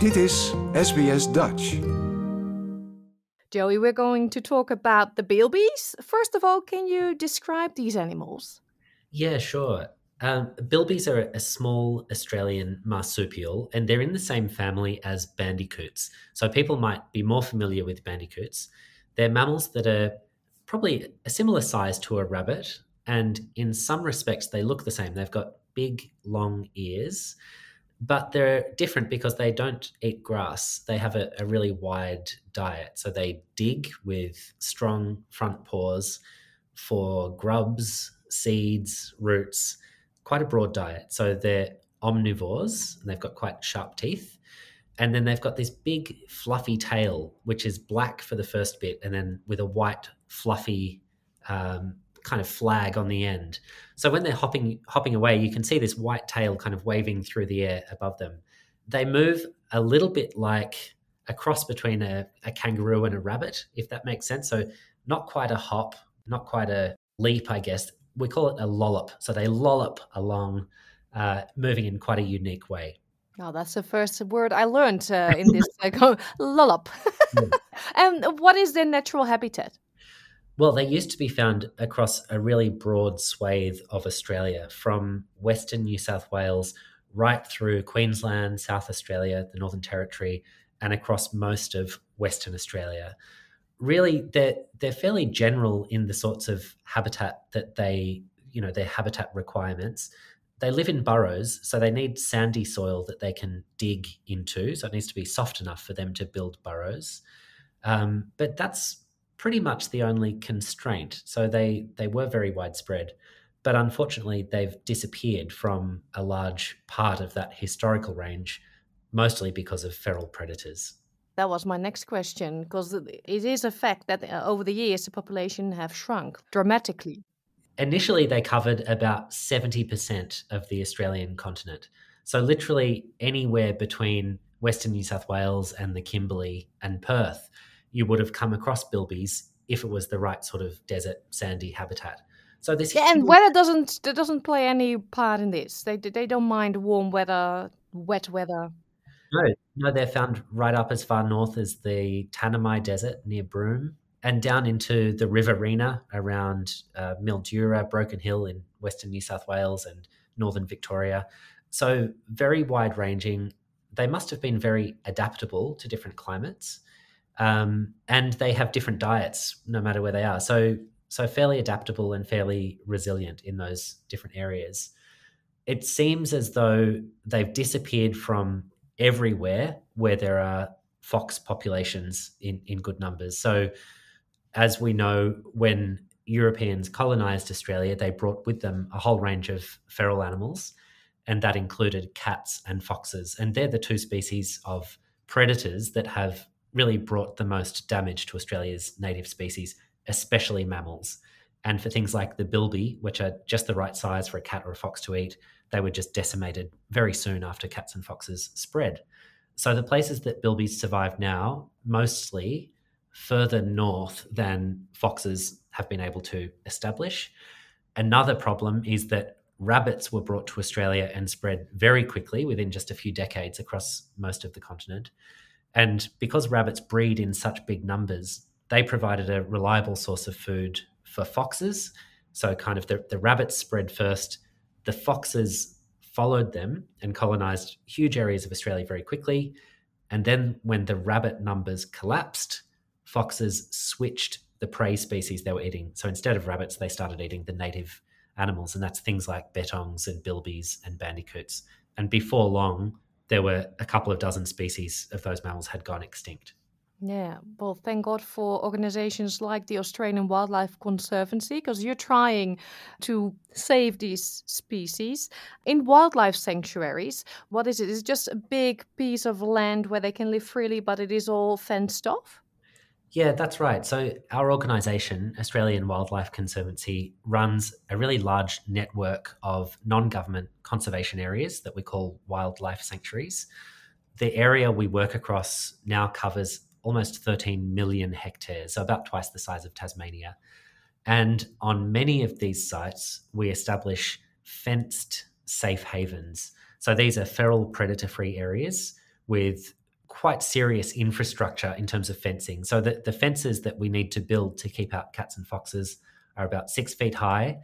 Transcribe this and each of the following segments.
Dit is SBS Dutch. Joey, we're going to talk about the bilbies. First of all, can you describe these animals? Yeah, sure. Um, bilbies are a small Australian marsupial, and they're in the same family as bandicoots. So people might be more familiar with bandicoots. They're mammals that are probably a similar size to a rabbit, and in some respects, they look the same. They've got big, long ears, but they're different because they don't eat grass. They have a, a really wide diet. So they dig with strong front paws for grubs, seeds, roots, quite a broad diet. So they're omnivores and they've got quite sharp teeth. And then they've got this big fluffy tail, which is black for the first bit, and then with a white fluffy um, kind of flag on the end. So when they're hopping hopping away, you can see this white tail kind of waving through the air above them. They move a little bit like a cross between a, a kangaroo and a rabbit, if that makes sense. So not quite a hop, not quite a leap, I guess. We call it a lollop. So they lollop along, uh, moving in quite a unique way. Oh, that's the first word I learned uh, in this like, lollop. and what is their natural habitat? Well, they used to be found across a really broad swathe of Australia, from Western New South Wales right through Queensland, South Australia, the Northern Territory, and across most of Western Australia. Really, they're they're fairly general in the sorts of habitat that they, you know, their habitat requirements. They live in burrows, so they need sandy soil that they can dig into. So it needs to be soft enough for them to build burrows. Um, but that's pretty much the only constraint. So they they were very widespread, but unfortunately they've disappeared from a large part of that historical range, mostly because of feral predators. That was my next question because it is a fact that uh, over the years the population have shrunk dramatically. Initially, they covered about 70% of the Australian continent. So, literally anywhere between Western New South Wales and the Kimberley and Perth you would have come across bilbies if it was the right sort of desert sandy habitat. So this yeah, and weather doesn't doesn't play any part in this. They they don't mind warm weather, wet weather. No, no, they're found right up as far north as the Tanami Desert near Broome, and down into the Riverina around uh, Mildura, Broken Hill in Western New South Wales and Northern Victoria. So very wide ranging. They must have been very adaptable to different climates um, and they have different diets no matter where they are. So so fairly adaptable and fairly resilient in those different areas. It seems as though they've disappeared from everywhere where there are fox populations in, in good numbers. So, as we know, when Europeans colonized Australia, they brought with them a whole range of feral animals, and that included cats and foxes. And they're the two species of predators that have really brought the most damage to Australia's native species, especially mammals. And for things like the bilby, which are just the right size for a cat or a fox to eat, they were just decimated very soon after cats and foxes spread. So the places that bilbies survive now, mostly further north than foxes have been able to establish. Another problem is that rabbits were brought to Australia and spread very quickly within just a few decades across most of the continent. And because rabbits breed in such big numbers, they provided a reliable source of food for foxes. So, kind of the, the rabbits spread first, the foxes followed them and colonized huge areas of Australia very quickly. And then, when the rabbit numbers collapsed, foxes switched the prey species they were eating. So, instead of rabbits, they started eating the native animals, and that's things like bettongs and bilbies and bandicoots. And before long, there were a couple of dozen species of those mammals had gone extinct. Yeah, well, thank God for organizations like the Australian Wildlife Conservancy because you're trying to save these species. In wildlife sanctuaries, what is it? Is it just a big piece of land where they can live freely, but it is all fenced off? Yeah, that's right. So, our organisation, Australian Wildlife Conservancy, runs a really large network of non government conservation areas that we call wildlife sanctuaries. The area we work across now covers almost 13 million hectares, so about twice the size of Tasmania. And on many of these sites, we establish fenced safe havens. So, these are feral predator free areas with quite serious infrastructure in terms of fencing. So the, the fences that we need to build to keep out cats and foxes are about six feet high.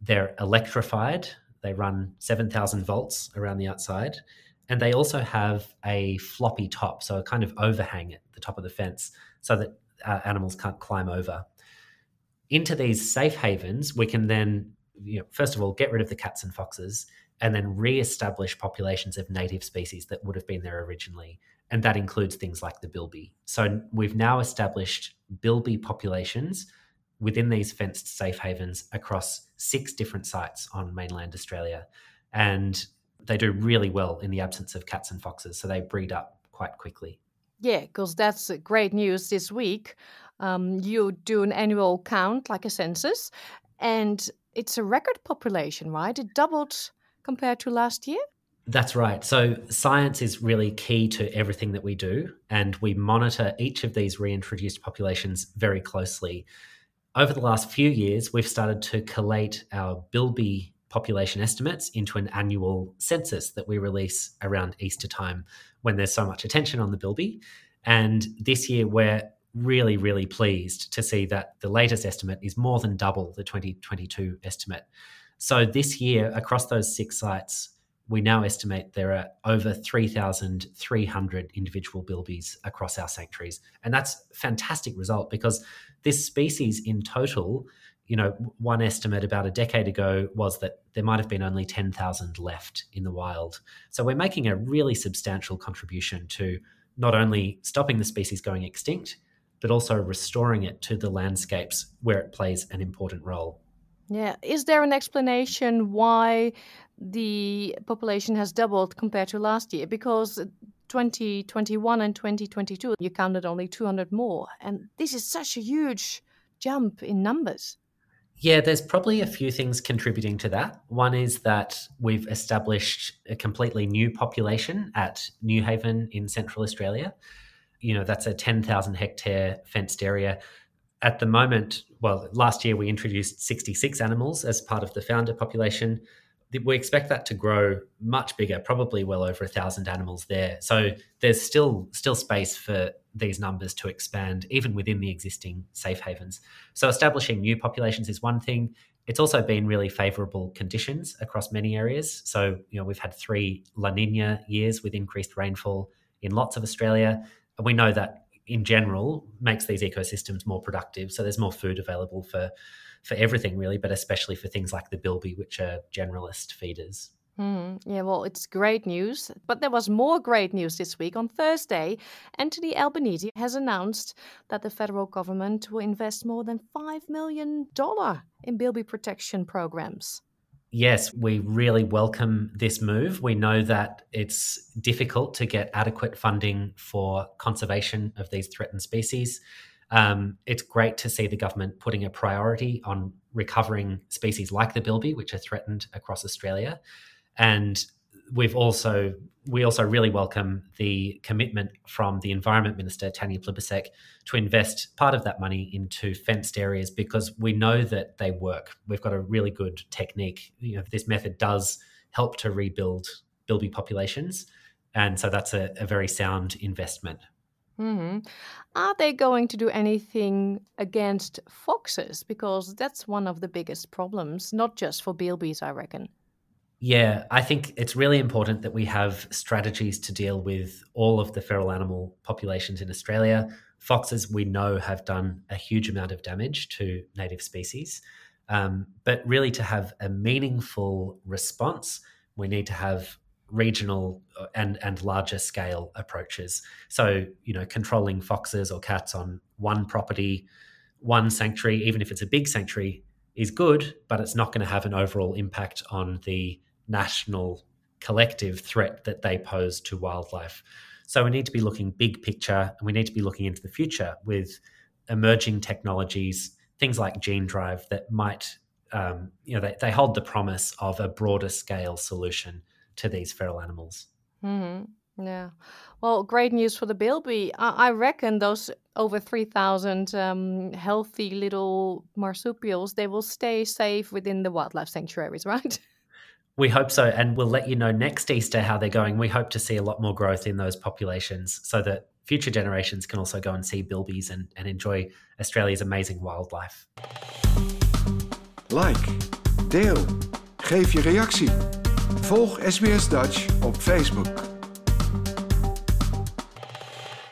They're electrified. They run 7,000 volts around the outside. And they also have a floppy top, so a kind of overhang at the top of the fence so that uh, animals can't climb over. Into these safe havens, we can then, you know, first of all, get rid of the cats and foxes and then re-establish populations of native species that would have been there originally. And that includes things like the bilby. So we've now established bilby populations within these fenced safe havens across six different sites on mainland Australia. And they do really well in the absence of cats and foxes, so they breed up quite quickly. Yeah, because that's great news this week. Um, you do an annual count, like a census, and it's a record population, right? It doubled compared to last year. That's right. So, science is really key to everything that we do, and we monitor each of these reintroduced populations very closely. Over the last few years, we've started to collate our bilby population estimates into an annual census that we release around Easter time when there's so much attention on the bilby. And this year, we're really, really pleased to see that the latest estimate is more than double the 2022 estimate. So this year, across those six sites, we now estimate there are over 3,300 individual bilbies across our sanctuaries. And that's a fantastic result because this species in total you know, one estimate about a decade ago was that there might have been only 10,000 left in the wild. So we're making a really substantial contribution to not only stopping the species going extinct, but also restoring it to the landscapes where it plays an important role. Yeah. Is there an explanation why the population has doubled compared to last year? Because 2021 and 2022, you counted only 200 more. And this is such a huge jump in numbers. Yeah, there's probably a few things contributing to that. One is that we've established a completely new population at Newhaven in Central Australia. You know, that's a 10,000 hectare fenced area. At the moment, well, last year we introduced 66 animals as part of the founder population we expect that to grow much bigger, probably well over a thousand animals there. So there's still still space for these numbers to expand, even within the existing safe havens. So establishing new populations is one thing. It's also been really favourable conditions across many areas. So you know we've had three La Nina years with increased rainfall in lots of Australia, and we know that in general makes these ecosystems more productive. So there's more food available for for everything really, but especially for things like the bilby, which are generalist feeders. Mm, yeah, well, it's great news. But there was more great news this week. On Thursday, Anthony Albanese has announced that the federal government will invest more than $5 million in bilby protection programs. Yes, we really welcome this move. We know that it's difficult to get adequate funding for conservation of these threatened species. Um, it's great to see the government putting a priority on recovering species like the bilby, which are threatened across Australia. And we've also we also really welcome the commitment from the Environment Minister Tanya Plibersek to invest part of that money into fenced areas because we know that they work. We've got a really good technique. You know, this method does help to rebuild bilby populations, and so that's a, a very sound investment. Mm-hmm. Are they going to do anything against foxes? Because that's one of the biggest problems, not just for bilbies, I reckon. Yeah, I think it's really important that we have strategies to deal with all of the feral animal populations in Australia. Foxes, we know, have done a huge amount of damage to native species. Um, but really, to have a meaningful response, we need to have regional uh, and and larger scale approaches. So you know, controlling foxes or cats on one property, one sanctuary, even if it's a big sanctuary, is good, but it's not going to have an overall impact on the national collective threat that they pose to wildlife. So we need to be looking big picture, and we need to be looking into the future with emerging technologies, things like gene drive that might um, you know, they, they hold the promise of a broader scale solution to these feral animals. Mm-hmm. Yeah. Well, great news for the bilby. I, I reckon those over 3,000 um, healthy little marsupials, they will stay safe within the wildlife sanctuaries, right? We hope so. And we'll let you know next Easter how they're going. We hope to see a lot more growth in those populations so that future generations can also go and see bilbies and, and enjoy Australia's amazing wildlife. Like, deel, geef je reactie. Volg SBS Dutch op Facebook.